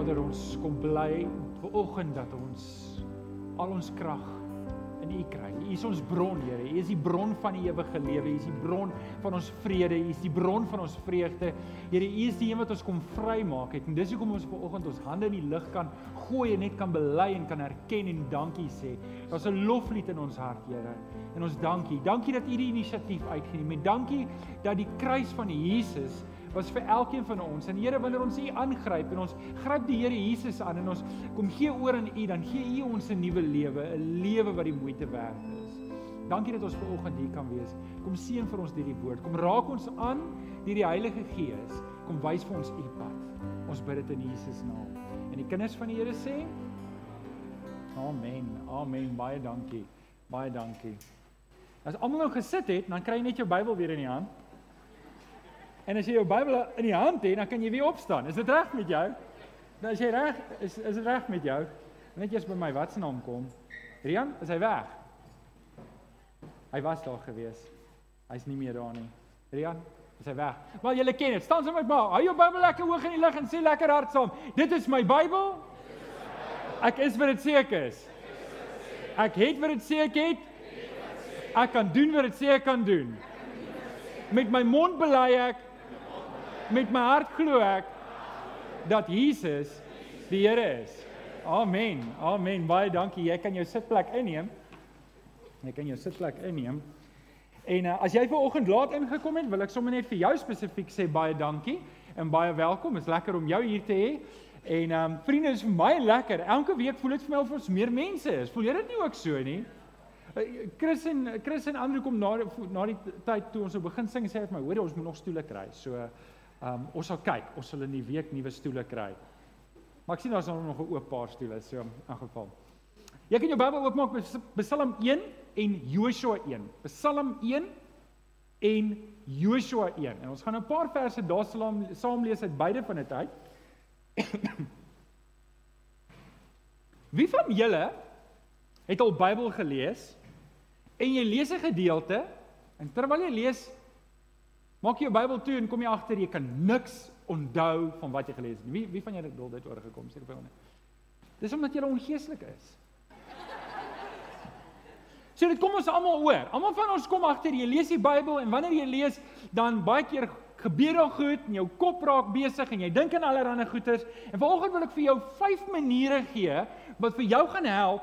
Vader, ons kom bly vir oggend dat ons al ons krag in U kry. U is ons bron, Here. U is die bron van die ewige lewe. U is die bron van ons vrede. U is die bron van ons vreugde. Here, U is die een wat ons kom vrymaak het. En dis hoekom ons ver oggend ons hande in die lug kan gooi en net kan bely en kan erken en dankie sê. Daar's 'n loflied in ons hart, Here. En ons dankie. Dankie dat U die inisiatief uitgeneem het. Dankie dat die kruis van Jesus was vir elkeen van ons. En Here, wanneer ons U aangryp en ons gryp die Here Jesus aan en ons kom gee oor aan U, dan gee U ons 'n nuwe lewe, 'n lewe wat die moeite werd is. Dankie dat ons ver oggend hier kan wees. Kom seën vir ons hierdie woord. Kom raak ons aan deur die Heilige Gees. Kom wys vir ons U pad. Ons bid dit in Jesus naam. En die kinders van die Here sê: Amen. Amen. Baie dankie. Baie dankie. As almal nou gesit het, dan kry jy net jou Bybel weer in die hand. En as jy jou Bybel in die hand het, dan kan jy weer opstaan. Is dit reg met jou? Nou as jy reg is, is dit reg met jou? Net eers by my wat se naam kom. Rian, is hy weg? Hy was daar gewees. Hy's nie meer daar nie. Rian, is hy weg? Wel julle ken dit. Staan saam met my. Hou jou Bybel lekker hoog in die lug en sê lekker hard saam. Dit is my Bybel. Ek is wat dit sê ek is. Ek het wat dit sê ek het. Ek kan doen wat dit sê ek kan doen. Met my mond bely ek met my hart glo ek dat Jesus die Here is. Amen. Amen. Baie dankie. Jy kan jou sitplek inneem. Jy kan jou sitplek inneem. En uh, as jy ver oggend laat ingekom het, wil ek sommer net vir jou spesifiek sê baie dankie en baie welkom. Dit is lekker om jou hier te hê. En ehm um, vriende, is vir my lekker. Elke week voel dit vir my of ons meer mense is. Voel jy dit nie ook so nie? Uh, Chris en Chris en Andrew kom na na die tyd toe ons begin sing sê het my hoor ons moet nog stoele kry. So Ehm um, ons sal kyk, ons sal in die week nuwe stoele kry. Maar ek sien daar's nog 'n oop paar stoele, so in geval. Jy kan jou Bybel oopmaak by Psalm 1 en Joshua 1. Psalm 1 en Joshua 1. En ons gaan 'n paar verse daar saam saam lees uit beide van dit uit. Wie van julle het al Bybel gelees en jy lees 'n gedeelte en terwyl jy lees Maak jou Bybel toe en kom jy agter jy kan niks onthou van wat jy gelees het. Wie wie van julle het dit oorgekom? Sê vir my. Dis omdat jy ongeestelik is. So dit kom ons almal oor. Almal van ons kom agter jy lees die Bybel en wanneer jy lees dan baie keer gebeur daar goed en jou kop raak besig en jy dink aan allerlei goeters. En vanoggend wil ek vir jou 5 maniere gee wat vir jou gaan help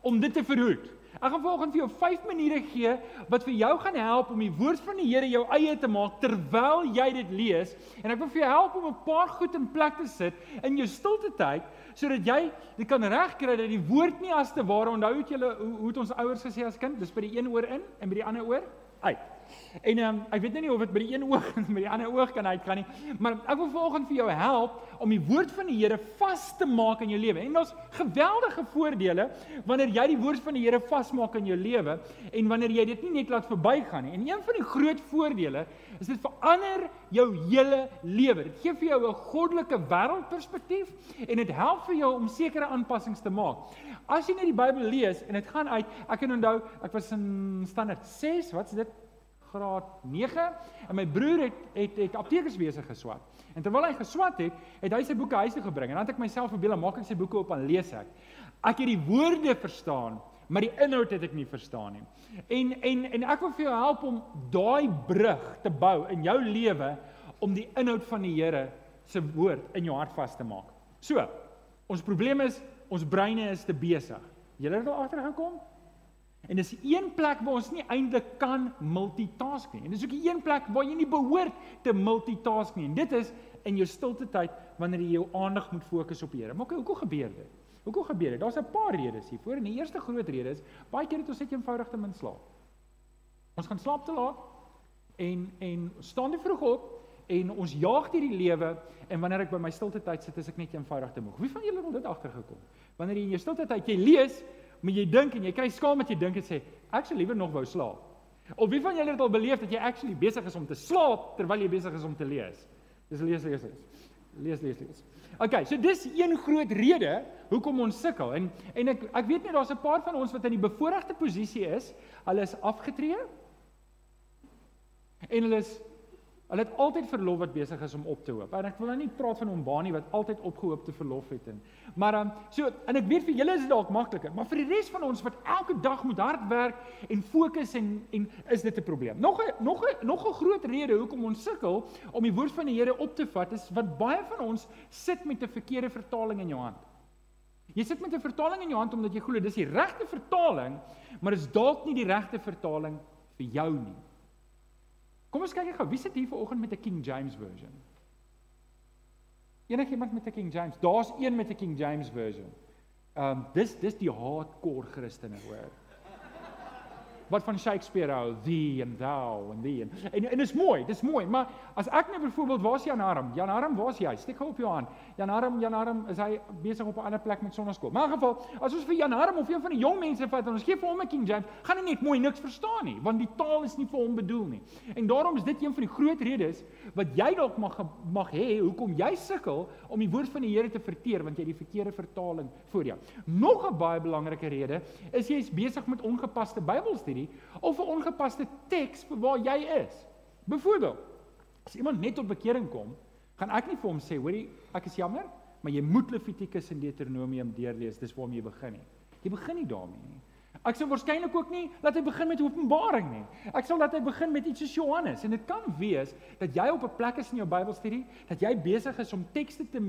om dit te verhoed. Ek gaan volgens vir jou 5 maniere gee wat vir jou gaan help om die woord van die Here jou eie te maak terwyl jy dit lees en ek wil vir jou help om 'n paar goed in plek te sit in jou stilte tyd sodat jy dit kan regkry dat die woord nie as te ware onthou het julle hoe, hoe het ons ouers gesê as kind dis by die een oor in en by die ander oor uit. En um, ek weet nou nie of dit by die een oog en by die ander oog kan uitgaan nie, maar ek wil vanoggend vir jou help om die woord van die Here vas te maak in jou lewe. En daar's geweldige voordele wanneer jy die woord van die Here vasmaak in jou lewe en wanneer jy dit nie net laat verbygaan nie. En een van die groot voordele is dit verander jou hele lewe. Dit gee vir jou 'n goddelike wêreldperspektief en dit help vir jou om sekere aanpassings te maak. As jy net die Bybel lees en dit gaan uit, ek kan onthou, ek was in standaard 6, wat's dit? Graad 9 en my broer het het het aptekerswese geswat. En terwyl hy geswat het, het hy sy boeke huis toe gebring en dan het ek myself verbeel om maak ek sy boeke op aan lees ek. Ek het die woorde verstaan, maar die inhoud het ek nie verstaan nie. En en en ek wil vir jou help om daai brug te bou in jou lewe om die inhoud van die Here se woord in jou hart vas te maak. So, ons probleem is ons breine is te besig. Julle het al agtergekom? En dis een plek waar ons nie eintlik kan multitask nie. En dis ook die een plek waar jy nie behoort te multitask nie. En dit is in jou stilte tyd wanneer jy jou aandag moet fokus op die Here. Maar hoekom gebeur dit? Hoekom gebeur dit? Daar's 'n paar redes hiervoor. En die eerste groot rede is baie keer het ons net eenvoudig te min slaap. Ons gaan slaap te laat en en staan te vroeg op en ons jaag deur die lewe en wanneer ek by my stilte tyd sit, is ek net eenvoudig te moeg. Wie van julle het dit agtergekom? Wanneer jy in jou stilte tyd jy lees, maar jy dink en jy kry skaam dat jy dink en sê ek sou liewer nog wou slaap. Of wie van julle het al beleef dat jy actually besig is om te slaap terwyl jy besig is om te lees? Dis lees lees lees. Lees lees lees. Okay, so dis een groot rede hoekom ons sukkel. En en ek ek weet nie daar's 'n paar van ons wat in die bevoordeelde posisie is. Hulle is afgetree. En hulle is Hulle het altyd verlof wat besig is om op te hoop. En ek wil nou nie praat van Ombani wat altyd opgehoopte verlof het en maar um, so en ek weet vir julle is dit dalk makliker, maar vir die res van ons wat elke dag moet hard werk en fokus en en is dit 'n probleem. Nog 'n nog 'n nog 'n groot rede hoekom ons sukkel om die woord van die Here op te vat is wat baie van ons sit met 'n verkeerde vertaling in jou hand. Jy sit met 'n vertaling in jou hand omdat jy glo dis die regte vertaling, maar dit is dalk nie die regte vertaling vir jou nie. Kom ons kyk gou, wie sit hier vanoggend met 'n King James version? Enigiemand met 'n King James? Daar's een met 'n King James version. Ehm um, dis dis die hardcore Christene hoor wat van Shakespeare hou, thee and thou and thee. En en, en is mooi, dis mooi, maar as ek nou byvoorbeeld waar's Jan Harm? Jan Harm, waar's jy? Steek gou op jou hand. Jan Harm, Jan Harm, is hy besig op 'n ander plek met sonneskool? Maar in geval, as ons vir Jan Harm of een van die jong mense vat en ons gee vir hom 'n King James, gaan hy net mooi niks verstaan nie, want die taal is nie vir hom bedoel nie. En daarom is dit een van die groot redes wat jy dalk mag mag hê hoekom jy sukkel om die woord van die Here te verteer want jy het die verkeerde vertaling voor jou. Nog 'n baie belangrike rede is jy is besig met ongepaste Bybelstudie hierdie of 'n ongepaste teks vir waar jy is. Byvoorbeeld, as iemand net tot bekering kom, gaan ek nie vir hom sê, hoorie, ek is jammer, maar jy moet Levitikus en Deuteronomium deurlees, dis waar jy begin nie. Jy begin nie daarmee nie. Ek sou waarskynlik ook nie laat hy begin met Openbaring nie. Ek sal laat hy begin met iets soos Johannes en dit kan wees dat jy op 'n plek is in jou Bybelstudie dat jy besig is om tekste te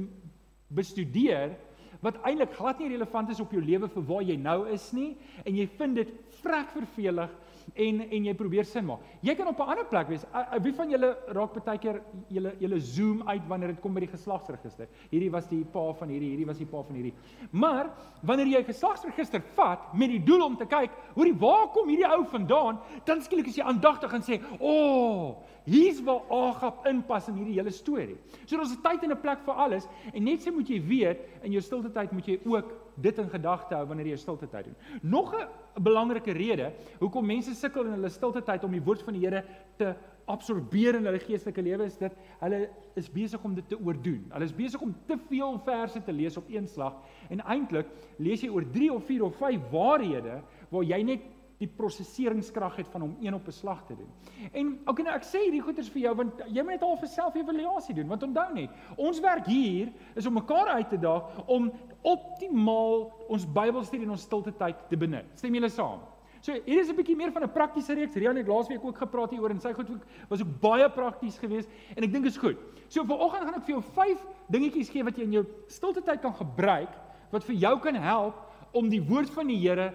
bestudeer wat eintlik glad nie relevant is op jou lewe vir waar jy nou is nie en jy vind dit vrek vervelig en en jy probeer sin maak. Jy kan op 'n ander plek wees. Uh, uh, wie van julle raak baie keer julle julle zoom uit wanneer dit kom by die geslagsregister. Hierdie was die pa van hierdie, hierdie was die pa van hierdie. Maar wanneer jy 'n geslagsregister vat met die doel om te kyk, hoorie, waar kom hierdie ou vandaan? Dan skielik is jy aandagtig en sê, "O, oh, hier's waar Agap inpas in hierdie hele storie." So daar's 'n tyd en 'n plek vir alles en net so moet jy weet in jou stilte tyd moet jy ook dit in gedagte hou wanneer jy stilte tyd doen. Nog 'n belangrike rede hoekom mense sukkel in hulle stilte tyd om die woord van die Here te absorbeer in hulle geestelike lewe is dit hulle is besig om dit te oordoen. Hulle is besig om te veel verse te lees op een slag en eintlik lees jy oor 3 of 4 of 5 waarhede waar jy net die prosesseringskrag het van om een op 'n slag te doen. En okay nou ek sê hierdie goeters vir jou want jy moet net al vir self-evaluasie doen want onthou net, ons werk hier is om mekaar uit te daag om optimaal ons Bybelstudie en ons stilte tyd te benut. Stem julle saam? So hier is 'n bietjie meer van 'n praktiese reeks. Rian het laasweek ook gepraat hieroor en sy goed was ook baie prakties geweest en ek dink is goed. So vanoggend gaan ek vir jou 5 dingetjies gee wat jy in jou stilte tyd kan gebruik wat vir jou kan help om die woord van die Here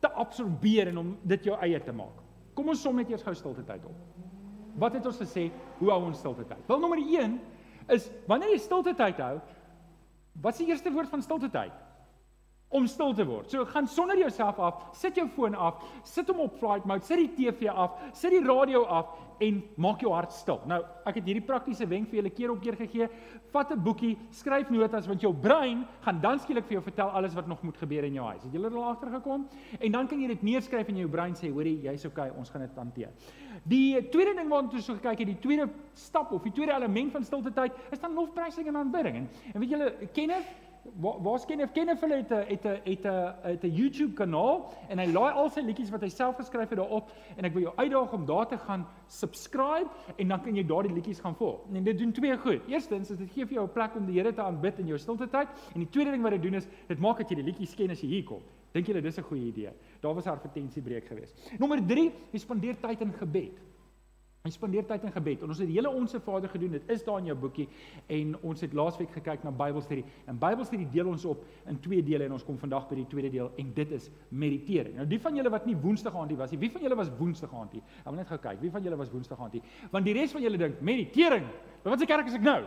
te absorbeer en om dit jou eie te maak. Kom ons som net eers gou stilte tyd op. Wat het ons gesê? Hoe hou ons stilte tyd? Wel nommer 1 is wanneer jy stilte tyd hou, wat is die eerste woord van stilte tyd? Om stil te word. So gaan sonder jouself af, sit jou foon af, sit hom op flight mode, sit die TV af, sit die radio af en maak jou hart stil. Nou, ek het hierdie praktiese wenk vir julle keer op keer gegee. Vat 'n boekie, skryf notas want jou brein gaan dan skielik vir jou vertel alles wat nog moet gebeur in jou huis. Het julle er al agtergekom? En dan kan jy dit neerskryf in jou brein sê, hoorie, jy's okay, ons gaan dit hanteer. Die tweede ding waarna ons so gekyk het, die tweede stap of die tweede element van stilte tyd, is dan lofprysing en aanbidding. En, en weet julle, Kenneth waar waar ken ken hulle het 'n het 'n het 'n het 'n YouTube kanaal en hy laai al sy liedjies wat hy self geskryf het daarop en ek wil jou uitdaag om daar te gaan subscribe en dan kan jy daardie liedjies gaan volg. En dit doen twee goed. Eerstens is dit gee vir jou 'n plek om die Here te aanbid in jou stilte tyd en die tweede ding wat dit doen is dit maak dat jy die liedjies ken as jy hier kom. Dink julle dis 'n goeie idee? Daar was 'n advertensiebreek geweest. Nommer 3, jy spandeer tyd in gebed. Hy spandeer tyd in gebed. En ons het die hele onsse Vader gedoen. Dit is daar in jou boekie en ons het laasweek gekyk na Bybelstudie. En Bybelstudie deel ons op in twee dele en ons kom vandag by die tweede deel en dit is meditering. Nou die van julle wat nie Woensdag aandie was nie, wie van julle was Woensdag aandie? Ek wil net gou kyk. Wie van julle was Woensdag aandie? Want die res van julle dink meditering. Wat se kerk is ek nou?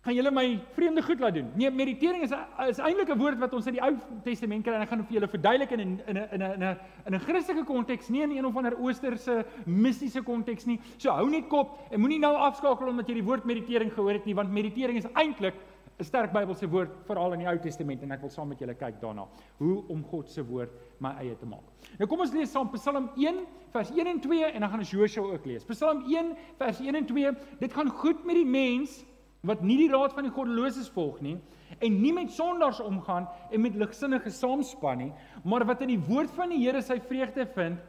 Gaan julle my vreemde goed laat doen. Nee, meditering is is eintlik 'n woord wat ons in die Ou Testament kry en ek gaan vir julle verduidelik in 'n in 'n in 'n in 'n Christelike konteks, nie in een of ander Oosterse mistiese konteks nie. So hou net kop en moenie nou afskakel omdat jy die woord meditering gehoor het nie, want meditering is eintlik 'n sterk Bybelse woord veral in die Ou Testament en ek wil saam met julle kyk daarna hoe om God se woord my eie te maak. Nou kom ons lees saam Psalm 1 vers 1 en 2 en dan gaan ons Josua ook lees. Psalm 1 vers 1 en 2. Dit gaan goed met die mens wat nie die raad van die goddeloses volg nie en nie met sondaars omgaan en met ligsinnige saamspan nie, maar wat in die woord van die Here sy vreugde vind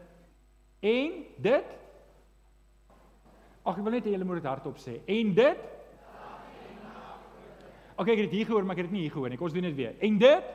en dit Ag, ek wil net hê julle moet dit hardop sê. En dit OK, ek het dit hier gehoor, maar ek het dit nie hier gehoor nie. Kom ons doen dit weer. En dit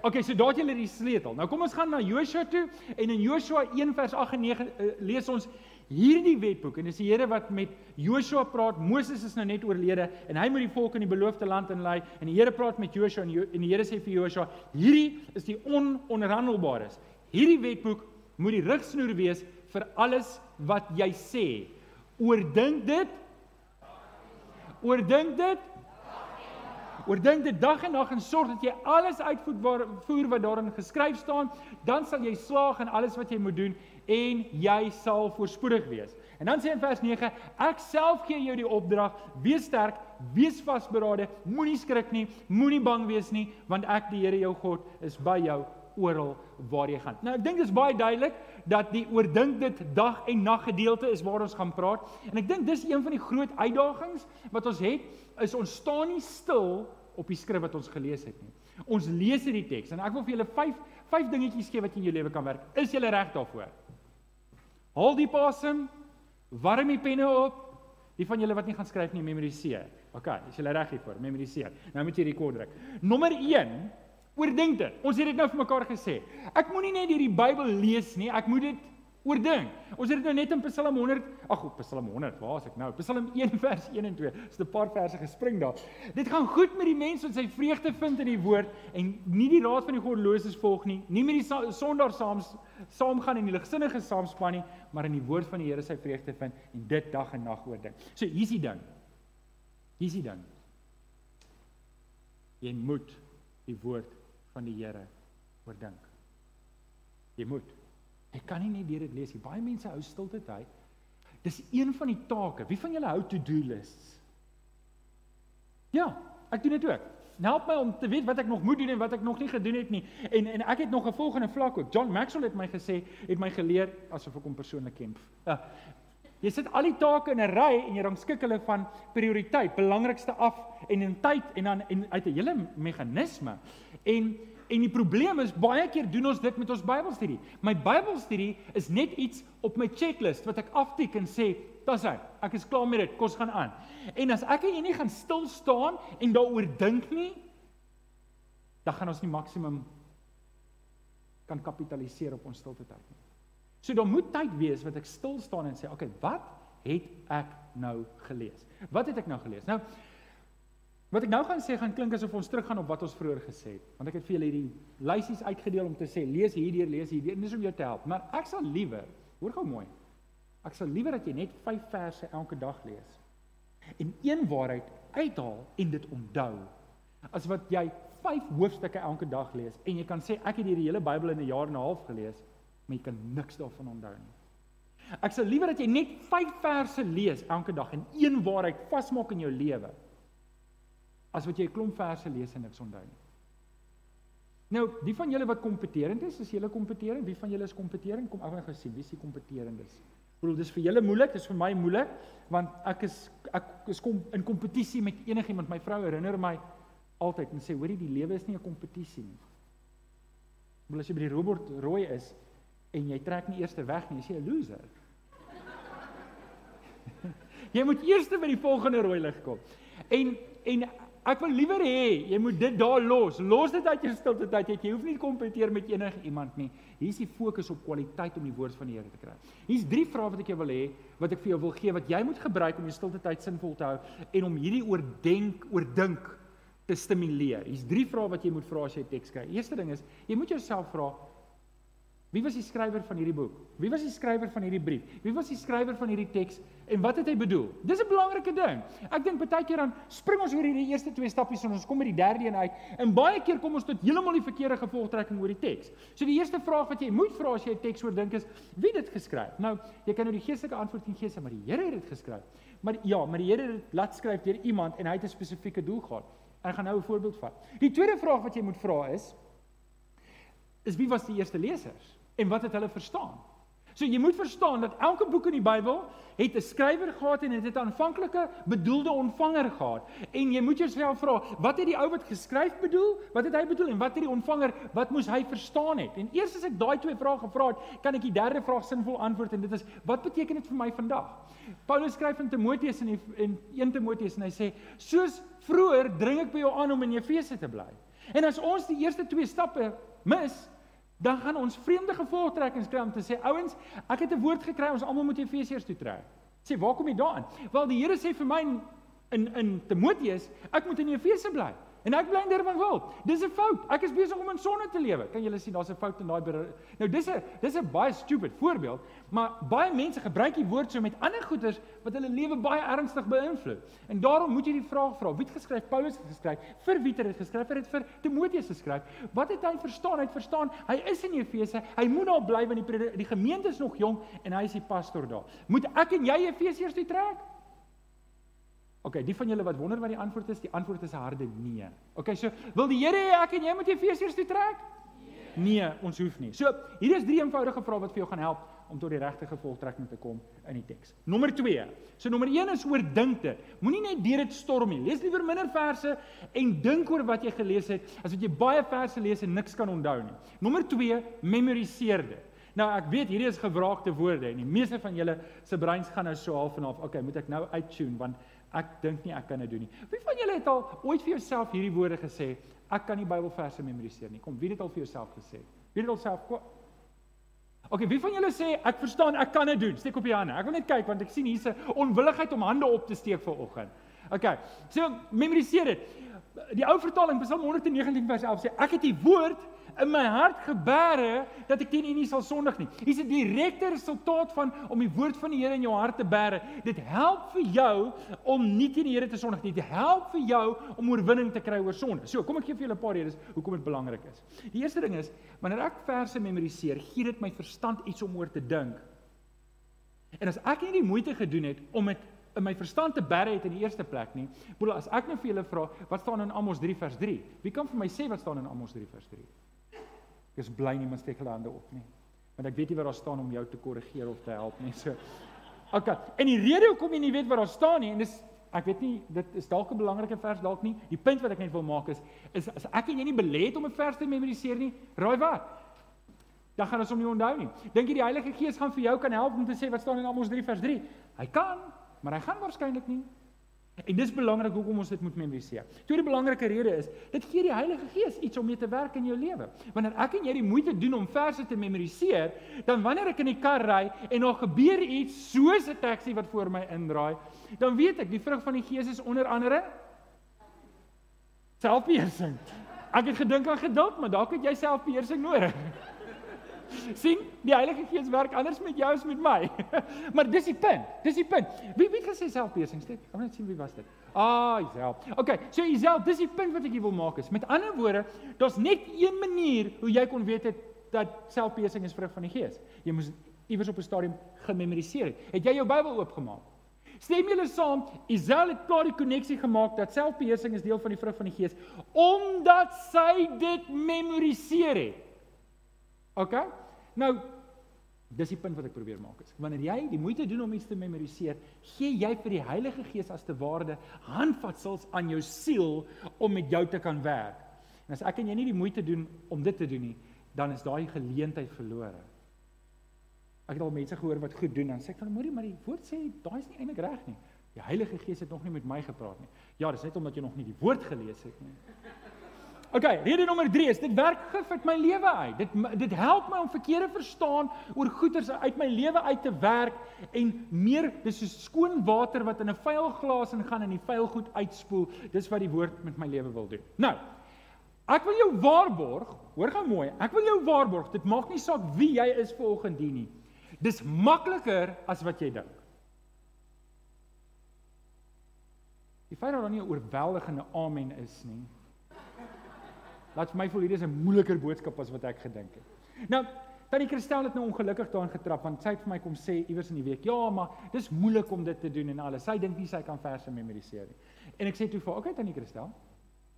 OK, so daar het julle die sleutel. Nou kom ons gaan na Joshua toe en in Joshua 1 vers 8 en 9 uh, lees ons hierdie wetboek en dis die Here wat met Joshua praat. Moses is nou net oorlede en hy moet die volk in die beloofde land inlei en die Here praat met Joshua en, jo en die Here sê vir Joshua: "Hierdie is die ononderhandelbares. Hierdie wetboek moet die rigsnoer wees vir alles wat jy sê. Oordink dit. Oordink dit. Oordink dit dag en nag en sorg dat jy alles uitvoer wat daarin geskryf staan, dan sal jy slaag in alles wat jy moet doen en jy sal voorspoedig wees. En dan sê in vers 9, ek self gee jou die opdrag, wees sterk, wees vasberade, moenie skrik nie, moenie bang wees nie, want ek die Here jou God is by jou oral waar jy gaan. Nou ek dink dit is baie duidelik dat die oordink dit dag en nag gedeelte is waar ons gaan praat. En ek dink dis een van die groot uitdagings wat ons het, is ons staan nie stil op die skrif wat ons gelees het nie. Ons lees hierdie teks en ek wil vir julle vyf vyf dingetjies gee wat in jou lewe kan werk. Is jy reg daarvoor? Haal die pasem, warm die penne op. Die van julle wat nie gaan skryf nie, memoriseer. OK, is jy reg hiervoor? Memoriseer. Nou moet jy rekord druk. Nommer 1 Oordink dit. Ons het dit nou vir mekaar gesê. Ek moenie net hierdie Bybel lees nie, ek moet dit oordink. Ons het dit nou net in Psalm 100, ag, Psalm 100, waar is ek nou? Psalm 1 vers 1 en 2. Dis 'n paar verse gespring daar. Dit gaan goed met die mens wat sy vreugde vind in die woord en nie die raad van die goddeloses volg nie, nie met die sondaar saam saamgaan en die ligsinnige saamspan nie, maar in die woord van die Here sy vreugde vind en dit dag en nag oordink. So hier's die ding. Hier's die ding. Jy moet die woord van die Here oordink. Jy moet. Jy kan nie net deur dit lees nie. Baie mense hou stilte tyd. Dis een van die take. Wie van julle hou to-do lists? Ja, ek doen dit ook. Help my om te weet wat ek nog moet doen en wat ek nog nie gedoen het nie. En en ek het nog 'n volgende vlak ook. John Maxwell het my gesê, het my geleer asof ek hom persoonlik ken. Ja. Jy sit al die take in 'n ry en jy rangskik hulle van prioriteit, belangrikste af en in tyd en dan en uit 'n hele meganisme. En en die probleem is baie keer doen ons dit met ons Bybelstudie. My Bybelstudie is net iets op my checklist wat ek aftik en sê, "Dis hy. Ek is klaar met dit. Kos gaan aan." En as ek en jy nie gaan stil staan en daaroor dink nie, dan gaan ons nie maksimum kan kapitaliseer op ons stilte tyd nie. So dan moet tyd wees wat ek stil staan en sê, "Oké, okay, wat het ek nou gelees? Wat het ek nou gelees?" Nou Wat ek nou gaan sê gaan klink asof ons teruggaan op wat ons vroeër gesê het, want ek het vir julle hierdie lysies uitgedeel om te sê lees hierdeur, lees hierdeur, dis om jou te help, maar ek sal liewer, hoor gou mooi. Ek sal liewer dat jy net 5 verse elke dag lees en een waarheid uithaal en dit onthou as wat jy 5 hoofstukke elke dag lees en jy kan sê ek het hierdie hele Bybel in 'n jaar en 'n half gelees maar jy kan niks daarvan onthou nie. Ek sal liewer dat jy net 5 verse lees elke dag en een waarheid vasmaak in jou lewe as wat jy 'n klomp verse lees en niks onthou nie. Nou, die van julle wat kompeterend is, is julle kompeterend? Wie van julle is kompeterend? Kom af en gesien, wie is die kompeterend is? Ek bedoel, dis vir julle moeilik, dis vir my moeilik, want ek is ek is kom in kompetisie met enigiemand. My vrou herinner my altyd en sê, hoorie, die lewe is nie 'n kompetisie nie. Maar as jy by die robot rooi is, en jy trek nie eers weg nie, jy is 'n loser. jy moet eers by die volgende rooi lig kom. En en ek wil liewer hê jy moet dit daar los. Los dit uit jou stilte tyd. Jy hoef nie te kompeteer met enige iemand nie. Hier is die fokus op kwaliteit om die woord van die Here te kry. Hier's drie vrae wat ek jou wil hê, wat ek vir jou wil gee wat jy moet gebruik om jou stilte tyd sinvol te hou en om hierdie oordenk, oordink te stimuleer. Hier's drie vrae wat jy moet vra as jy teks skryf. Eerste ding is, jy moet jouself vra, Wie was die skrywer van hierdie boek? Wie was die skrywer van hierdie brief? Wie was die skrywer van hierdie teks en wat het hy bedoel? Dis 'n belangrike ding. Ek dink baie keer dan spring ons oor hierdie eerste twee stappies en ons kom by die derde een uit en baie keer kom ons tot heeltemal die verkeerde gevolgtrekking oor die teks. So die eerste vraag wat jy moet vra as jy 'n teks oordink is, wie het dit geskryf? Nou, jy kan nou die geestelike antwoord gee, sê maar die Here het dit geskryf. Maar ja, maar die Here het dit laat skryf deur iemand en hy het 'n spesifieke doel gehad. Ek gaan nou 'n voorbeeld vat. Die tweede vraag wat jy moet vra is is wie was die eerste lesers? En wat het hulle verstaan? So jy moet verstaan dat elke boek in die Bybel het 'n skrywer gehad en dit het 'n aanvanklike bedoelde ontvanger gehad. En jy moet jouself vra, wat het die ou wat geskryf bedoel? Wat het hy bedoel en wat het die ontvanger, wat moes hy verstaan het? En eers as ek daai twee vrae gevra het, kan ek die derde vraag sinvol antwoord en dit is wat beteken dit vir my vandag? Paulus skryf in Timoteus in in 1 Timoteus en hy sê, soos vroeër dring ek by jou aan om in Efese te bly. En as ons die eerste twee stappe mis, dan gaan ons vreemde gevolgtrekkings kry om te sê ouens, ek het 'n woord gekry, ons almal moet Efesiërs toe trek. Sê, waar kom jy daarin? Wel die Here sê vir my in in Timoteus, ek moet in Efese bly. En ek bly in Durbanville. Dis 'n fout. Ek is besig om in sonde te lewe. Kan julle sien daar's 'n fout in daai Nou dis 'n dis 'n baie stupid voorbeeld, maar baie mense gebruik die woord so met ander goeders wat hulle lewe baie ernstig beïnvloed. En daarom moet jy die vraag vra, wie het geskryf? Paulus het geskryf. Vir wie het hy geskryf? Hy het vir Timoteus geskryf. Wat het hy verstaan? Hy het verstaan hy is in Efese. Hy moet daar bly want die die gemeente is nog jonk en hy is die pastoor daar. Moet ek en jy Efesiërs toe trek? OK, die van julle wat wonder wat die antwoord is, die antwoord is 'n harde nee. OK, so wil die Here hê ek en jy moet Efesiërs toe trek? Nee, ons hoef nie. So, hier is drie eenvoudige vrae wat vir jou gaan help om tot die regte gevolgtrekking te kom in die teks. Nommer 2. So nommer 1 is oor dink dit. Moenie net deur dit storm nie. Lees liewer minder verse en dink oor wat jy gelees het as wat jy baie verse lees en niks kan onthou nie. Nommer 2, memoriseer dit. Nou ek weet hierdie is gewraakte woorde en die meeste van julle se breins gaan nou so half en half. Okay, moet ek nou uittune want Ek dink nie ek kan dit doen nie. Wie van julle het al ooit vir jouself hierdie woorde gesê? Ek kan nie Bybelverse memoriseer nie. Kom, wie het dit al vir jouself gesê? Wie het dit alself OK, wie van julle sê ek verstaan, ek kan dit doen? Steek op die hande. Ek wil net kyk want ek sien hier's 'n onwilligheid om hande op te steek vir oggend. OK. So memoriseer dit. Die ou vertaling Psalm 119 vers 11 sê ek het die woord in my hart gebere dat ek teen U nie sal sondig nie. Hier's 'n direkte resultaat van om die woord van die Here in jou hart te bære. Dit help vir jou om nie teen die Here te sondig nie. Dit help vir jou om oorwinning te kry oor sonde. So, kom ek gee vir julle 'n paar redes hoekom dit belangrik is. Die eerste ding is, wanneer ek verse memoriseer, gee dit my verstand iets om oor te dink. En as ek nie die moeite gedoen het om dit in my verstand te bære het in die eerste plek nie, bedoel as ek nou vir julle vra, wat staan in Amos 3 vers 3? Wie kan vir my sê wat staan in Amos 3 vers 3? Is bly nie mens steek hulle hande op nie. Want ek weet nie wat daar staan om jou te korrigeer of te help nie. So Okay. En die rede hoekom jy nie weet wat daar staan nie en dis ek weet nie dit is dalk 'n belangrike vers dalk nie. Die punt wat ek net wil maak is is as ek en jy nie belê het om 'n vers te memoriseer nie, raai wat? Dan gaan ons hom nie onthou nie. Dink jy die Heilige Gees gaan vir jou kan help om te sê wat staan in Amos 3 vers 3? Hy kan, maar hy gaan waarskynlik nie. En dis belangrik hoekom ons dit moet memoriseer. Tweede belangrike rede is, dit gee die Heilige Gees iets om mee te werk in jou lewe. Wanneer ek en jy die moeite doen om verse te memoriseer, dan wanneer ek in die kar ry en daar gebeur iets soos 'n taxi wat voor my indraai, dan weet ek die vrug van die Gees is onder andere selfbeheersing. Ek het gedink aan geduld, maar dalk het jy selfbeheersing nodig sien, die Heilige Gees werk anders met jou as met my. maar dis die punt. Dis die punt. Wie wie gesê selfbeheersing? Ek wil net sien wie was dit. Ah, Isel. Okay, so Isel, dis die punt wat ek wil maak is. Met ander woorde, daar's net een manier hoe jy kon weet het dat selfbeheersing is vrug van die Gees. Jy moes iewers op 'n stadium gememoriseer het. Het jy jou Bybel oopgemaak? Stem julle saam, Isel het klaar die koneksie gemaak dat selfbeheersing is deel van die vrug van die Gees omdat sy dit memoriseer het. OK? Nou dis die punt wat ek probeer maak is. Wanneer jy die moeite doen om iets te memoriseer, gee jy vir die Heilige Gees as te waarde handvatsels aan jou siel om met jou te kan werk. En as ek en jy nie die moeite doen om dit te doen nie, dan is daai geleentheid verlore. Ek het al mense gehoor wat goed doen en sê ek van moenie maar die woord sê daai is nie eintlik reg nie. Die Heilige Gees het nog nie met my gepraat nie. Ja, dis net omdat jy nog nie die woord gelees het nie. OK, rede nommer 3 is dit werk gif uit my lewe uit. Dit dit help my om verkeerde verstaan oor goeters uit my lewe uit te werk en meer dis so skoon water wat in 'n vuil glas ingaan en die vuil goed uitspoel. Dis wat die woord met my lewe wil doen. Nou, ek wil jou waarborg, hoor gou mooi. Ek wil jou waarborg, dit maak nie saak wie jy is vanoggend hier nie. Dis makliker as wat jy dink. Die feit dat daar nie 'n oorweldigende amen is nie, Laat vir my voel hierdie is 'n moeiliker boodskap as wat ek gedink het. Nou, tannie Christel het nou ongelukkig daarin getrap want sy het vir my kom sê iewers in die week, "Ja, maar dis moeilik om dit te doen en alles." Sy dink nie sy kan verse memoriseer nie. En ek sê toe vir, "Oké, tannie Christel.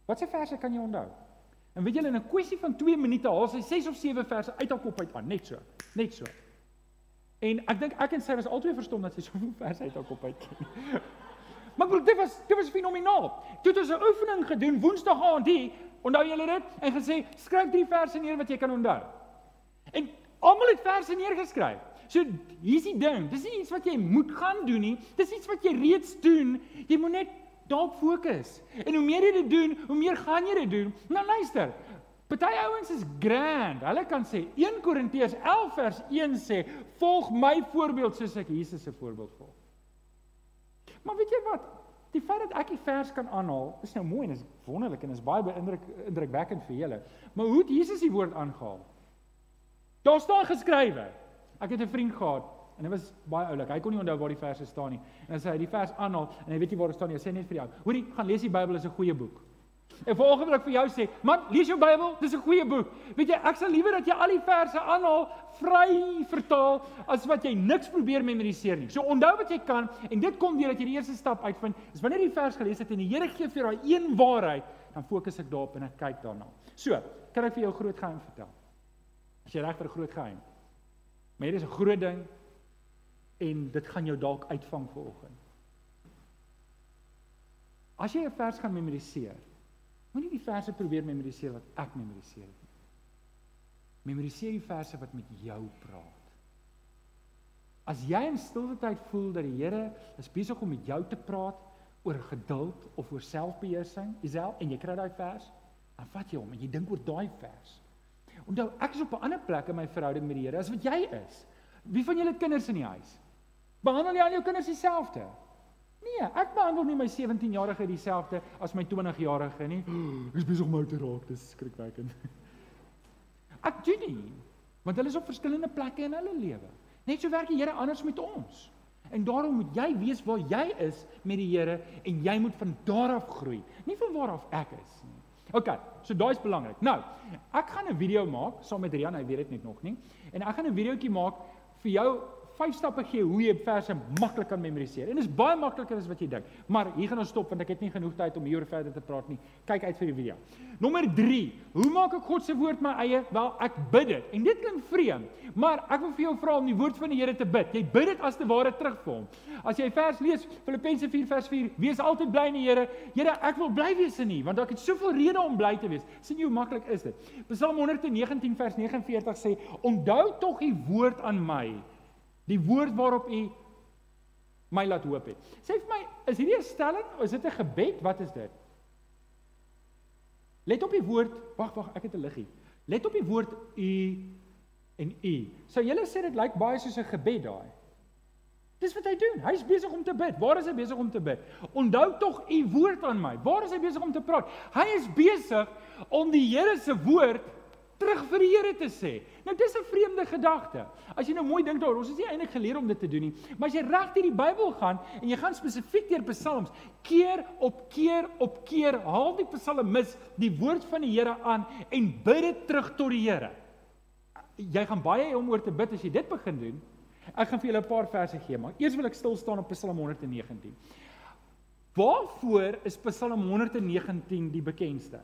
Watse verse kan jy onthou?" En weet julle in 'n kwessie van 2 minute haal sy 6 of 7 verse uit haar kop uit aan, net so. Net so. En ek dink ek en sy was albei verstom dat sy soveel verse uit haar kop uit ken. maar broer, dit was dit was fenomenaal. Toe het ons 'n oefening gedoen Woensdag aand hier, onthou julle dit? En gesê, skryf drie verse neer wat jy kan onthou. En almal het verse neergeskryf. So hier's die ding, dis nie iets wat jy moet gaan doen nie. Dis iets wat jy reeds doen. Jy moet net daarop fokus. En hoe meer jy dit doen, hoe meer gaan jy dit doen. Nou luister, Party ouens is grand. Hulle kan sê 1 Korintiërs 11 vers 1 sê, "Volg my voorbeeld soos ek Jesus se voorbeeld volg." Maar weet jy wat? Die feit dat ek die vers kan aanhaal, is nou mooi en is wonderlik en is baie beïndruk indrukwekkend vir julle. Maar hoe het Jesus die woord aangehaal? Daar staan geskrywe. Ek het 'n vriend gehad en dit was baie oulik. Hy kon nie onthou waar die verse staan nie. En as hy die vers aanhaal en hy weet nie waar dit staan nie, hy sê net vir jou: "Hoorie, gaan lees die Bybel, is 'n goeie boek." En vanoggend wil ek vir jou sê, man, lees jou Bybel, dis 'n goeie boek. Weet jy, ek sal liewer dat jy al die verse aanhaal, vry vertaal as wat jy niks probeer memoriseer nie. So onthou wat jy kan en dit kom deur dat jy die eerste stap uitvind. Is wanneer jy die vers gelees het en die Here gee vir daai een waarheid, dan fokus ek daarop en ek kyk daarna. So, kan ek vir jou groot geheim vertel? As jy reg vir 'n groot geheim. Maar hier is 'n groot ding en dit gaan jou dalk uitvang vanoggend. As jy 'n vers gaan memoriseer, Moenie die verse probeer memoriseer wat ek memoriseer het nie. Memoriseer die verse wat met jou praat. As jy in stilte tyd voel dat die Here is besig om met jou te praat oor geduld of oor selfbeheersing, Isel, en jy kry daai vers, dan vat jy hom en jy dink oor daai vers. Onthou, ek is op 'n ander plek in my verhouding met die Here as wat jy is. Wie van julle het kinders in die huis? Behandel jy al jou kinders dieselfde? Nee, ek behandel nie my 17-jarige dieselfde as my 20-jarige nie. Ek is besig om ou te raak, dis skrikwekkend. Ek doen nie, want hulle is op verskillende plekke in hulle lewe. Net so werk die Here anders met ons. En daarom moet jy weet waar jy is met die Here en jy moet van daar af groei, nie van waar af ek is nie. OK, so daai is belangrik. Nou, ek gaan 'n video maak saam met Rian, hy weet dit net nog nie. En ek gaan 'n videoetjie maak vir jou vyf stappe gee hoe jy verse maklik kan memoriseer. En dit is baie makliker as wat jy dink. Maar hier gaan ons stop want ek het nie genoeg tyd om hieroor verder te praat nie. Kyk uit vir die video. Nommer 3. Hoe maak ek God se woord my eie? Wel, ek bid dit. En dit klink vreemd, maar ek wil vir jou vra om die woord van die Here te bid. Jy bid dit as te ware terug vir hom. As jy vers lees Filippense 4 vers 4, wees altyd bly in die Here. Here, ek wil bly wees in U want ek het soveel redes om bly te wees. sien jy hoe maklik is dit? Psalm 119 vers 49 sê: "Onthou tog U woord aan my." Die woord waarop u my laat hoop het. Sê vir my, is hierdie 'n stelling of is dit 'n gebed? Wat is dit? Let op die woord. Wag, wag, ek het 'n liggie. Let op die woord u en u. Sou julle sê dit lyk baie soos 'n gebed daai? Dis wat hy doen. Hy's besig om te bid. Waar is hy besig om te bid? Onthou tog u woord aan my. Waar is hy besig om te praat? Hy is besig om die Here se woord terug vir die Here te sê. Nou dis 'n vreemde gedagte. As jy nou mooi dink daaroor, ons is nie eintlik geleer om dit te doen nie, maar as jy reg deur die Bybel gaan en jy gaan spesifiek deur Psalms, keer op keer op keer haal die psalmis die woord van die Here aan en bid dit terug tot die Here. Jy gaan baie hê om oor te bid as jy dit begin doen. Ek gaan vir julle 'n paar verse gee, maar eers wil ek stil staan op Psalm 119. Waarvoor is Psalm 119 die bekendste?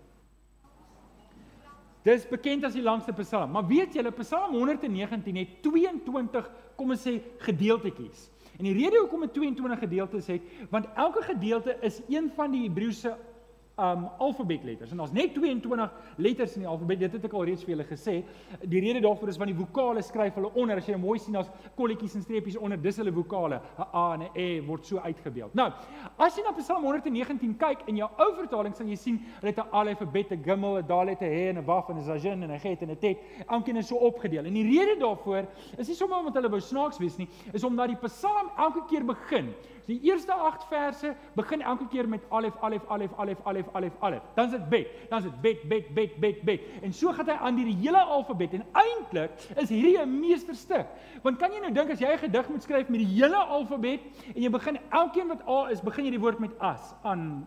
Dis bekend as die langste Psalm, maar weet julle Psalm 119 het 22 kom ons sê gedeeltetjies. En die rede hoekom dit 22 gedeeltes het, want elke gedeelte is een van die Hebreëse um alfabetletters en daar's net 22 letters in die alfabet. Dit het ek al reeds vir julle gesê. Die rede daarvoor is want die vokale skryf hulle onder. As jy mooi sien as kolletjies en streepies onder, dis hulle vokale. 'n A en 'n E word so uitgebeeld. Nou, as jy na Psalm 119 kyk in jou ou vertaling sal jy sien hulle het 'n alfabet, 'n gimmel, 'n dalet, 'n he en 'n waf en 'n zajin en 'n get en 'n tet. Elkeen is so opgedeel. En die rede daarvoor is nie sommer omdat hulle wou snaaks wees nie, is omdat die Psalm elke keer begin Die eerste 8 verse begin elke keer met alef alef alef alef alef alef alef. Dan is dit bet, dan is dit bet bet bet bet bet. En so gaan hy aan die hele alfabet en eintlik is hierdie 'n meesterstuk. Want kan jy nou dink as jy 'n gedig moet skryf met die hele alfabet en jy begin elkeen wat A is, begin jy die woord met as aan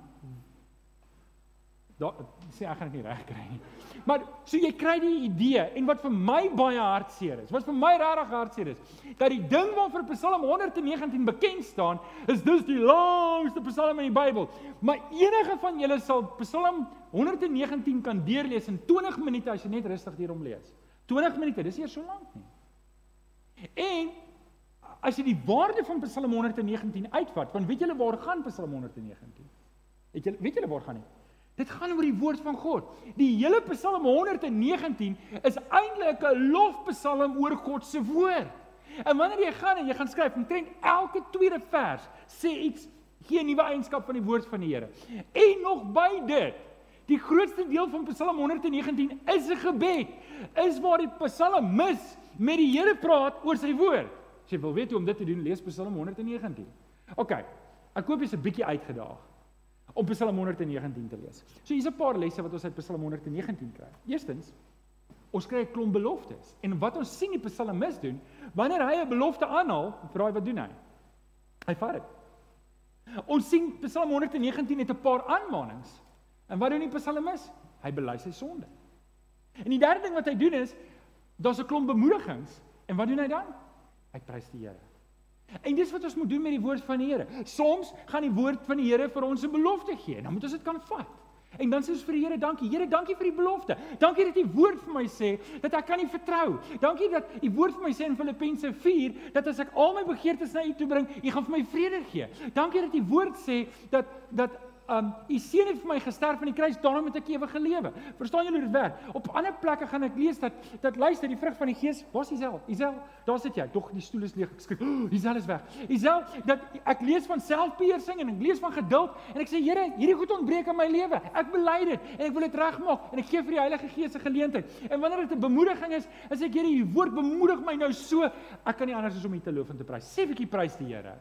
Daar sê ek gaan dit nie reg kry nie. Maar so jy kry die idee en wat vir my baie hartseer is, wat vir my regtig hartseer is, dat die ding waarvoor Psalm 119 bekend staan, is dis die langste Psalm in die Bybel. Maar enige van julle sal Psalm 119 kan deurlees in 20 minute as jy net rustig hierom lees. 20 minute, dis nie so lank nie. En as jy die waarde van Psalm 119 uitvat, want weet julle waar gaan Psalm 119? Het julle weet julle waar gaan dit? Dit gaan oor die woord van God. Die hele Psalm 119 is eintlik 'n lofpsalm oor God se woord. En wanneer jy gaan en jy gaan skryf, omtrent elke tweede vers sê iets gee 'n nuwe eienskap van die woord van die Here. En nog by dit, die grootste deel van Psalm 119 is 'n gebed. Is waar die psalmis met die Here praat oor sy woord. As jy wil weet hoe om dit te doen, lees Psalm 119. OK. Ek koop jy's 'n bietjie uitgedaag om Psalm 119 te lees. So hier's 'n paar lesse wat ons uit Psalm 119 kry. Eerstens, ons kry 'n klomp beloftes. En wat ons sien die psalmis doen, wanneer hy 'n belofte aanhaal, vra hy wat doen hy? Hy vat dit. Ons sien Psalm 119 het 'n paar aanmaninge. En wat doen die psalmis? Hy bely sy sonde. En die derde ding wat hy doen is daar's 'n klomp bemoedigings. En wat doen hy dan? Hy prys die Here. En dis wat ons moet doen met die woord van die Here. Soms gaan die woord van die Here vir ons 'n belofte gee. Dan moet ons dit kan vat. En dan sê ons vir die Here dankie. Here, dankie vir die belofte. Dankie dat U woord vir my sê dat ek kan U vertrou. Dankie dat U woord vir my sê in Filippense 4 dat as ek al my begeertes na U toe bring, U gaan vir my vrede gee. Dankie dat U woord sê dat dat um u seun het vir my gesterf aan die kruis, daarom het ek ewige lewe. Verstaan julle hoe dit werk? Op ander plekke gaan ek lees dat dat luister die vrug van die gees, waar's Isel? Isel, daar sit jy. Tog die stoel is leeg. Ek skrik. Oh, Isel is weg. Isel, dat ek lees van selfbeheersing en ek lees van geduld en ek sê Here, hierdie goed ontbreek in my lewe. Ek bely dit en ek wil dit regmaak en ek gee vir die Heilige Gees 'n geleentheid. En wanneer dit 'n bemoediging is, as ek Here, u woord bemoedig my nou so, ek kan nie anders as om u te loof en te prys. Sê 'n bietjie prys die Here.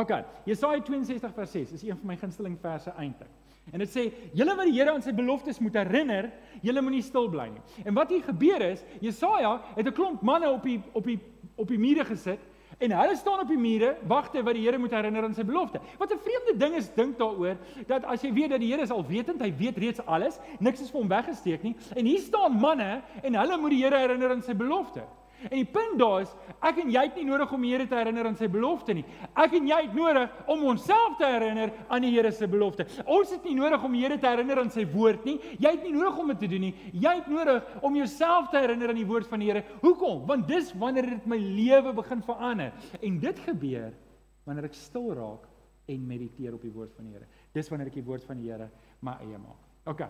OK, Jesaja 62 vers 6 is een van my gunsteling verse eintlik. En dit sê: "Julle wat die Here aan sy beloftes moet herinner, julle moenie stil bly nie." En wat hier gebeur is, Jesaja het 'n klomp manne op die op die op die mure gesit en hulle staan op die mure, wagte wat die Here moet herinner aan sy belofte. Wat 'n vreemde ding is dink daaroor dat as jy weet dat die Here is alwetend, hy weet reeds alles, niks is vir hom weggesteek nie. En hier staan manne en hulle moet die Here herinner aan sy belofte. En die punt daar is, ek en jy het nie nodig om die Here te herinner aan sy belofte nie. Ek en jy het nodig om onsself te herinner aan die Here se belofte. Ons het nie nodig om die Here te herinner aan sy woord nie. Jy het nie nodig om dit te doen nie. Jy het nodig om jouself te herinner aan die woord van die Here. Hoekom? Want dis wanneer dit my lewe begin verander. En dit gebeur wanneer ek stil raak en mediteer op die woord van die Here. Dis wanneer ek die woord van die Here my eie maak. OK.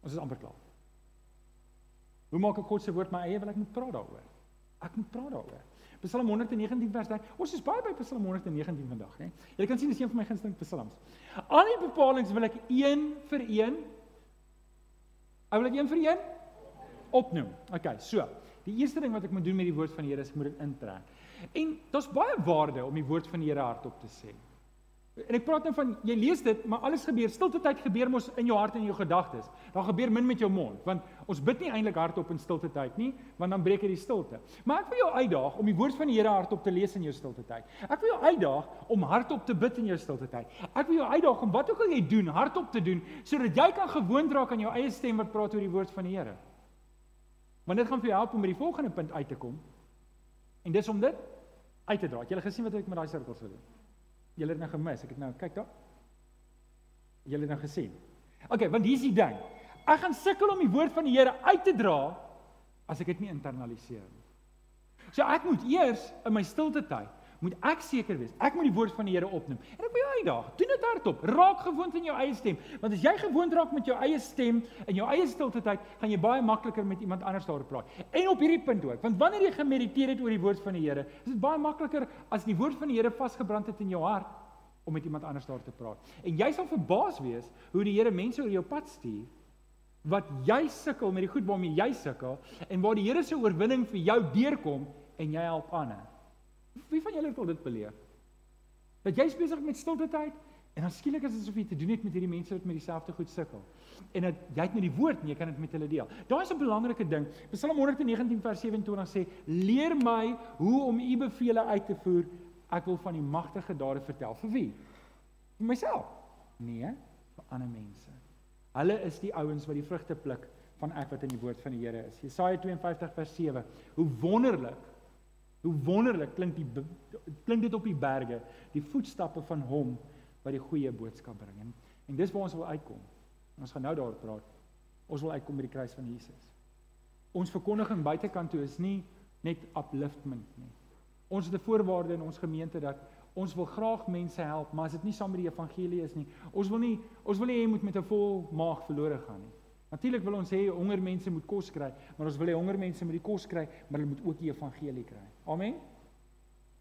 Ons is amper klaar. Hoe maak ek God se woord my eie? Wil ek moet praat daaroor. Ek moet praat daaroor. Psalm 119 vers 3. Ons is baie by Psalm 119 vandag, né? Jy kan sien dis een van my gunsteling psalms. Al die bepalinge wil ek een vir een Ek wil dit een vir een opnoem. Okay, so. Die eerste ding wat ek moet doen met die woord van die Here is ek moet dit intrek. En daar's baie waarde om die woord van die Here hardop te sê. En ek praat nou van jy lees dit, maar alles gebeur. Stilte tyd gebeur mos in jou hart en in jou gedagtes. Daar gebeur min met jou mond, want ons bid nie eintlik hardop in stilte tyd nie, want dan breek dit die stilte. Maar ek wil jou uitdaag om die woord van die Here hardop te lees in jou stilte tyd. Ek wil jou uitdaag om hardop te bid in jou stilte tyd. Ek wil jou uitdaag om wat ook al jy doen, hardop te doen sodat jy kan gewoond raak aan jou eie stem wat praat oor die woord van die Here. Want dit gaan vir jou help om by die volgende punt uit te kom. En dis om dit uit te dra. Het jy gesien wat ek met daai sirkels gedoen het? Julle het nou gemis. Ek het nou kyk daar. Julle het nou gesien. OK, want hier's die ding. Ek gaan sukkel om die woord van die Here uit te dra as ek dit nie internaliseer nie. So ek moet eers in my stilte tyd moet ek seker wees. Ek moet die woord van die Here opneem. En ek wil jou uitdaag. Doen dit hardop. Raak gewoond aan jou eie stem. Want as jy gewoond raak met jou eie stem in jou eie stilte tyd, gaan jy baie makliker met iemand anders daaroor praat. En op hierdie punt ook, want wanneer jy gemediteer het oor die woord van die Here, is dit baie makliker as die woord van die Here vasgebrand het in jou hart om met iemand anders daaroor te praat. En jy sal verbaas wees hoe die Here mense oor jou pad stuur wat jy sukkel met die goed waarmee jy sukkel en waar die Here se oorwinning vir jou deurkom en jy help ander. Wie van julle het al dit beleef? Dat jy's besig met stilte tyd en dan skielik is dit asof jy te doen het met hierdie mense wat met dieselfde goed sukkel. En dat jy het met die woord nie, jy kan dit met hulle deel. Daar is 'n belangrike ding. Psalm 119 vers 27 sê: "Leer my hoe om u beveel uit te voer. Ek wil van die magtige dade vertel." Vir wie? Vir myself? Nee, vir ander mense. Hulle is die ouens wat die vrugte pluk van ek wat in die woord van die Here is. Jesaja 52 vers 7. Hoe wonderlik Hoe wonderlik klink die klink dit op die berge, die voetstappe van hom wat die goeie boodskap bring. En, en dis waar ons wil uitkom. Ons gaan nou daaroor praat. Ons wil uitkom by die kruis van Jesus. Ons verkondiging buitekant toe is nie net upliftment nie. Ons het 'n voorwaarde in ons gemeente dat ons wil graag mense help, maar as dit nie saam met die evangelie is nie, ons wil nie ons wil nie hê jy moet met 'n vol maag verlore gaan nie. Natuurlik wil ons hê honger mense moet kos kry, maar ons wil hê honger mense moet die kos kry, maar hulle moet ook die evangelie kry. Amen.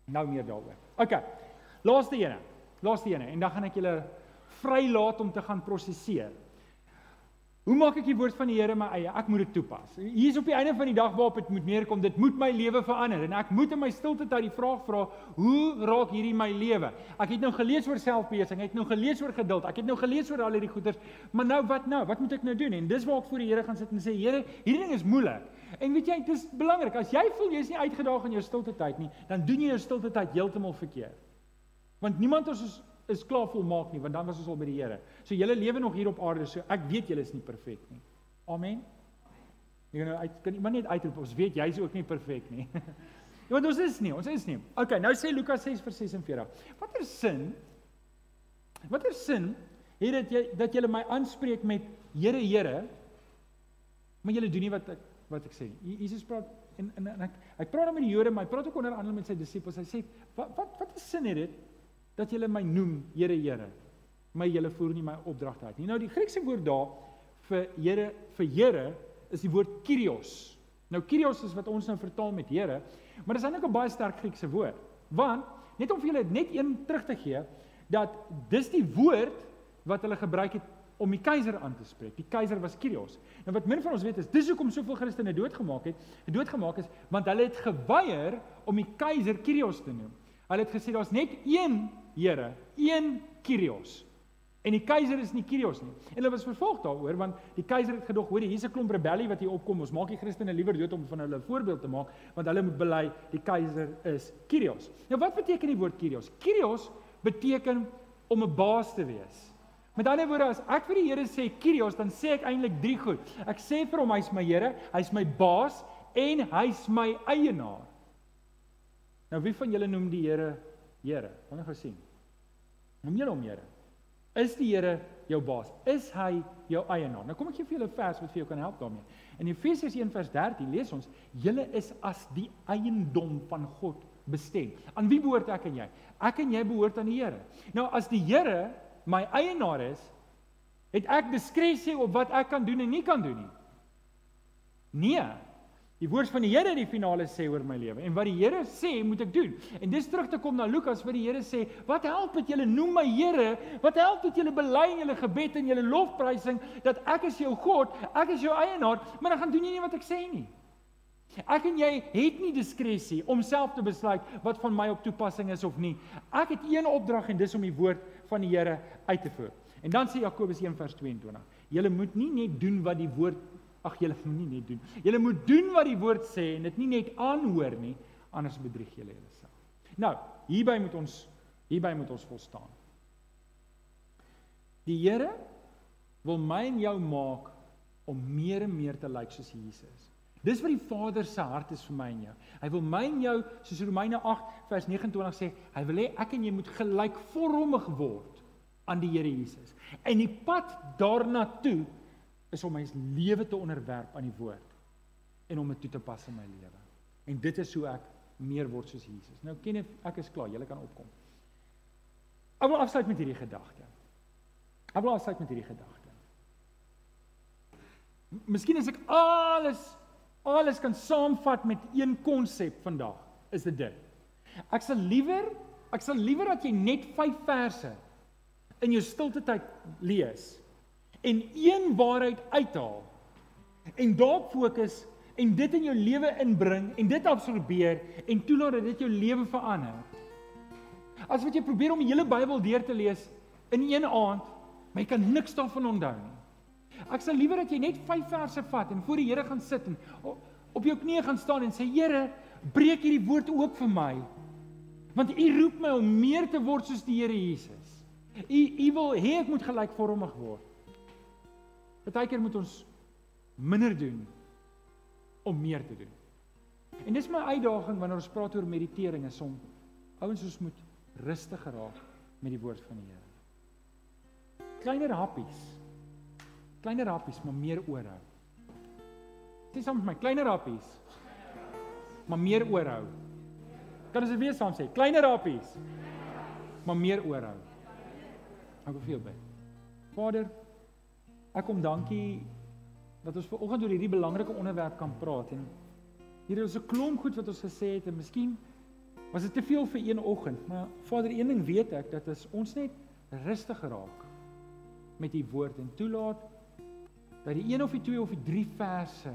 Nou meer daaroor. OK. Laaste ene. Laaste ene en dan gaan ek julle vrylaat om te gaan prosesseer. Hoe maak ek die woord van die Here my eie? Ek moet dit toepas. Hier is op die einde van die dag waarop dit moet neerkom, dit moet my lewe verander en ek moet in my stilte tyd die vraag vra, hoe raak hierdie my lewe? Ek het nou gelees oor selfbeheersing, ek het nou gelees oor geduld, ek het nou gelees oor al hierdie goeders, maar nou wat nou? Wat moet ek nou doen? En dis waar ek voor die Here gaan sit en sê, Here, hierdie ding is moeilik. En weet jy, dit is belangrik. As jy voel jy is nie uitgedaag in jou stilte tyd nie, dan doen jy jou stilte tyd heeltemal verkeerd. Want niemand ons is is klaar volmaak nie, want dan was ons al by die Here. So julle lewe nog hier op aarde, so ek weet julle is nie perfek nie. Amen. Jy nou uit kan iemand net uitroep, ons weet jy's ook nie perfek nie. Ja, want ons is nie, ons is nie. OK, nou sê Lukas 6:46. Watter sin? Watter sin het dit jy dat julle my aanspreek met Here, Here, maar julle doen nie wat ek wat ek sê. Jesus praat en en, en ek ek praat met die Jode, maar hy praat ook onder andere met sy disippels. Hy sê, "Wat wat wat 'n sin het dit dat julle my noem Here Here. My julle voer nie my opdragte uit nie. Nou die Griekse woord daar vir Here vir Here is die woord Kyrios. Nou Kyrios is wat ons nou vertaal met Here, maar dit is eintlik 'n baie sterk Griekse woord. Want net om vir julle net een terug te gee dat dis die woord wat hulle gebruik het om die keiser aan te spreek. Die keiser was Kyrios. Nou wat min van ons weet is dis hoekom soveel Christene doodgemaak het. Doodgemaak is want hulle het geweier om die keiser Kyrios te noem. Hulle het gesê daar's net een Here, een Kyrios. En die keiser is nie Kyrios nie. En hulle was vervolg daaroor want die keiser het gedog, hoor, hier's 'n klomp rebellie wat hier opkom. Ons maak die Christene liewer dood om van hulle 'n voorbeeld te maak, want hulle moet bely die keiser is Kyrios. Nou wat beteken die woord Kyrios? Kyrios beteken om 'n baas te wees. Met ander woorde, as ek vir die Here sê Kyrios, dan sê ek eintlik drie goed. Ek sê vir hom hy's my Here, hy's my baas en hy's my eienaar. Nou wie van julle noem die Here Here? Wanneer gesien? Noem jy hom Here? Is die Here jou baas? Is hy jou eienaar? Nou kom ek gee vir julle 'n vers wat vir jou kan help daarmee. In Efesiërs 1:13 lees ons: "Julle is as die eiendom van God bestem." Aan wie behoort ek en jy? Ek en jy behoort aan die Here. Nou as die Here my eienaar is, het ek diskresie op wat ek kan doen en nie kan doen nie. Nee, Die woord van die Here in die finale sê oor my lewe en wat die Here sê moet ek doen. En dis terug te kom na Lukas waar die Here sê, "Wat help dit julle noem my Here? Wat help dit julle bely in julle gebed en julle lofprysing dat ek is jou God, ek is jou eienaar, maar dan gaan doen jy nie wat ek sê nie." Ek en jy het nie diskresie om self te besluit wat van my op toepassing is of nie. Ek het een opdrag en dis om die woord van die Here uit te voer. En dan sê Jakobus 1:22, "Julle moet nie net doen wat die woord Ag julle moet nie net doen. Julle moet doen wat die woord sê en dit nie net aanhoor nie, anders bedrieg julle julleself. Nou, hierby moet ons hierby moet ons volstaan. Die Here wil my en jou maak om meer en meer te lyk soos Jesus. Dis wat die Vader se hart is vir my en jou. Hy wil my en jou, soos Romeine 8 vers 29 sê, hy wil hê ek en jy moet gelykvormig word aan die Here Jesus. En die pad daarna toe is om my lewe te onderwerp aan die woord en om dit toe te pas in my lewe. En dit is hoe ek meer word soos Jesus. Nou ken ek ek is klaar, julle kan opkom. Ek wil afsluit met hierdie gedagte. Ek wil afsluit met hierdie gedagte. Miskien as ek alles alles kan saamvat met een konsep vandag, is dit dit. Ek sal liewer ek sal liewer dat jy net 5 verse in jou stilte tyd lees en een waarheid uithaal en daarop fokus en dit in jou lewe inbring en dit absorbeer en toelaat dat dit jou lewe verander. As wat jy probeer om die hele Bybel deur te lees in een aand, maar jy kan niks daarvan onthou nie. Ek sal liewer dat jy net 5 verse vat en voor die Here gaan sit en op jou knieë gaan staan en sê Here, breek hierdie woord oop vir my. Want U roep my om meer te word soos die Here Jesus. U U wil hê ek moet gelykvormig word. Partykeer moet ons minder doen om meer te doen. En dis my uitdaging wanneer ons praat oor meditering is om ouens ons moet rustig geraak met die woord van die Here. Kleiner happies. Kleiner happies, maar meer oorhou. Dis soms my kleiner happies. maar meer oorhou. Kan ons dit weer saam sê? Kleiner rapies. Maar meer oorhou. Ek wil vir jou bid. Vader, ek kom dankie dat ons ver oggend oor hierdie belangrike onderwerp kan praat en hier is 'n klomp goed wat ons gesê het en miskien was dit te veel vir een oggend, maar Vader, een ding weet ek dat as ons net rustig raak met u woord en toelaat dat die een of die twee of die drie verse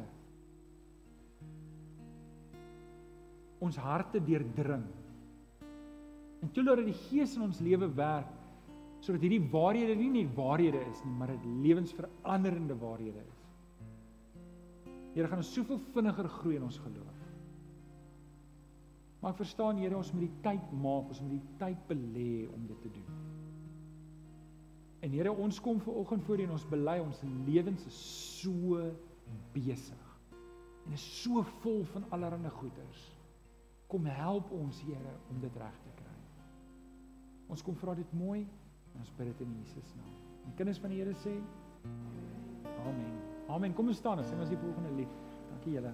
ons harte deurdring. En toelaat dat die Gees in ons lewe werk sodat hierdie waarhede nie net waarhede is nie, maar dit lewensveranderende waarhede is. Here gaan ons soveel vinniger groei in ons geloof. Maar ek verstaan Here, ons moet die tyd maak, ons moet die tyd belê om dit te doen. En Here, ons kom ver oggend voor U en ons bely ons lewens is so besig. En is so vol van allerlei goeders. Kom help ons Here om dit reg te kry. Ons kom vra dit mooi en ons bid dit in Jesus naam. Die kinders van die Here sê Amen. Amen. Kom ons staan en sing ons die volgende lied. Dankie julle.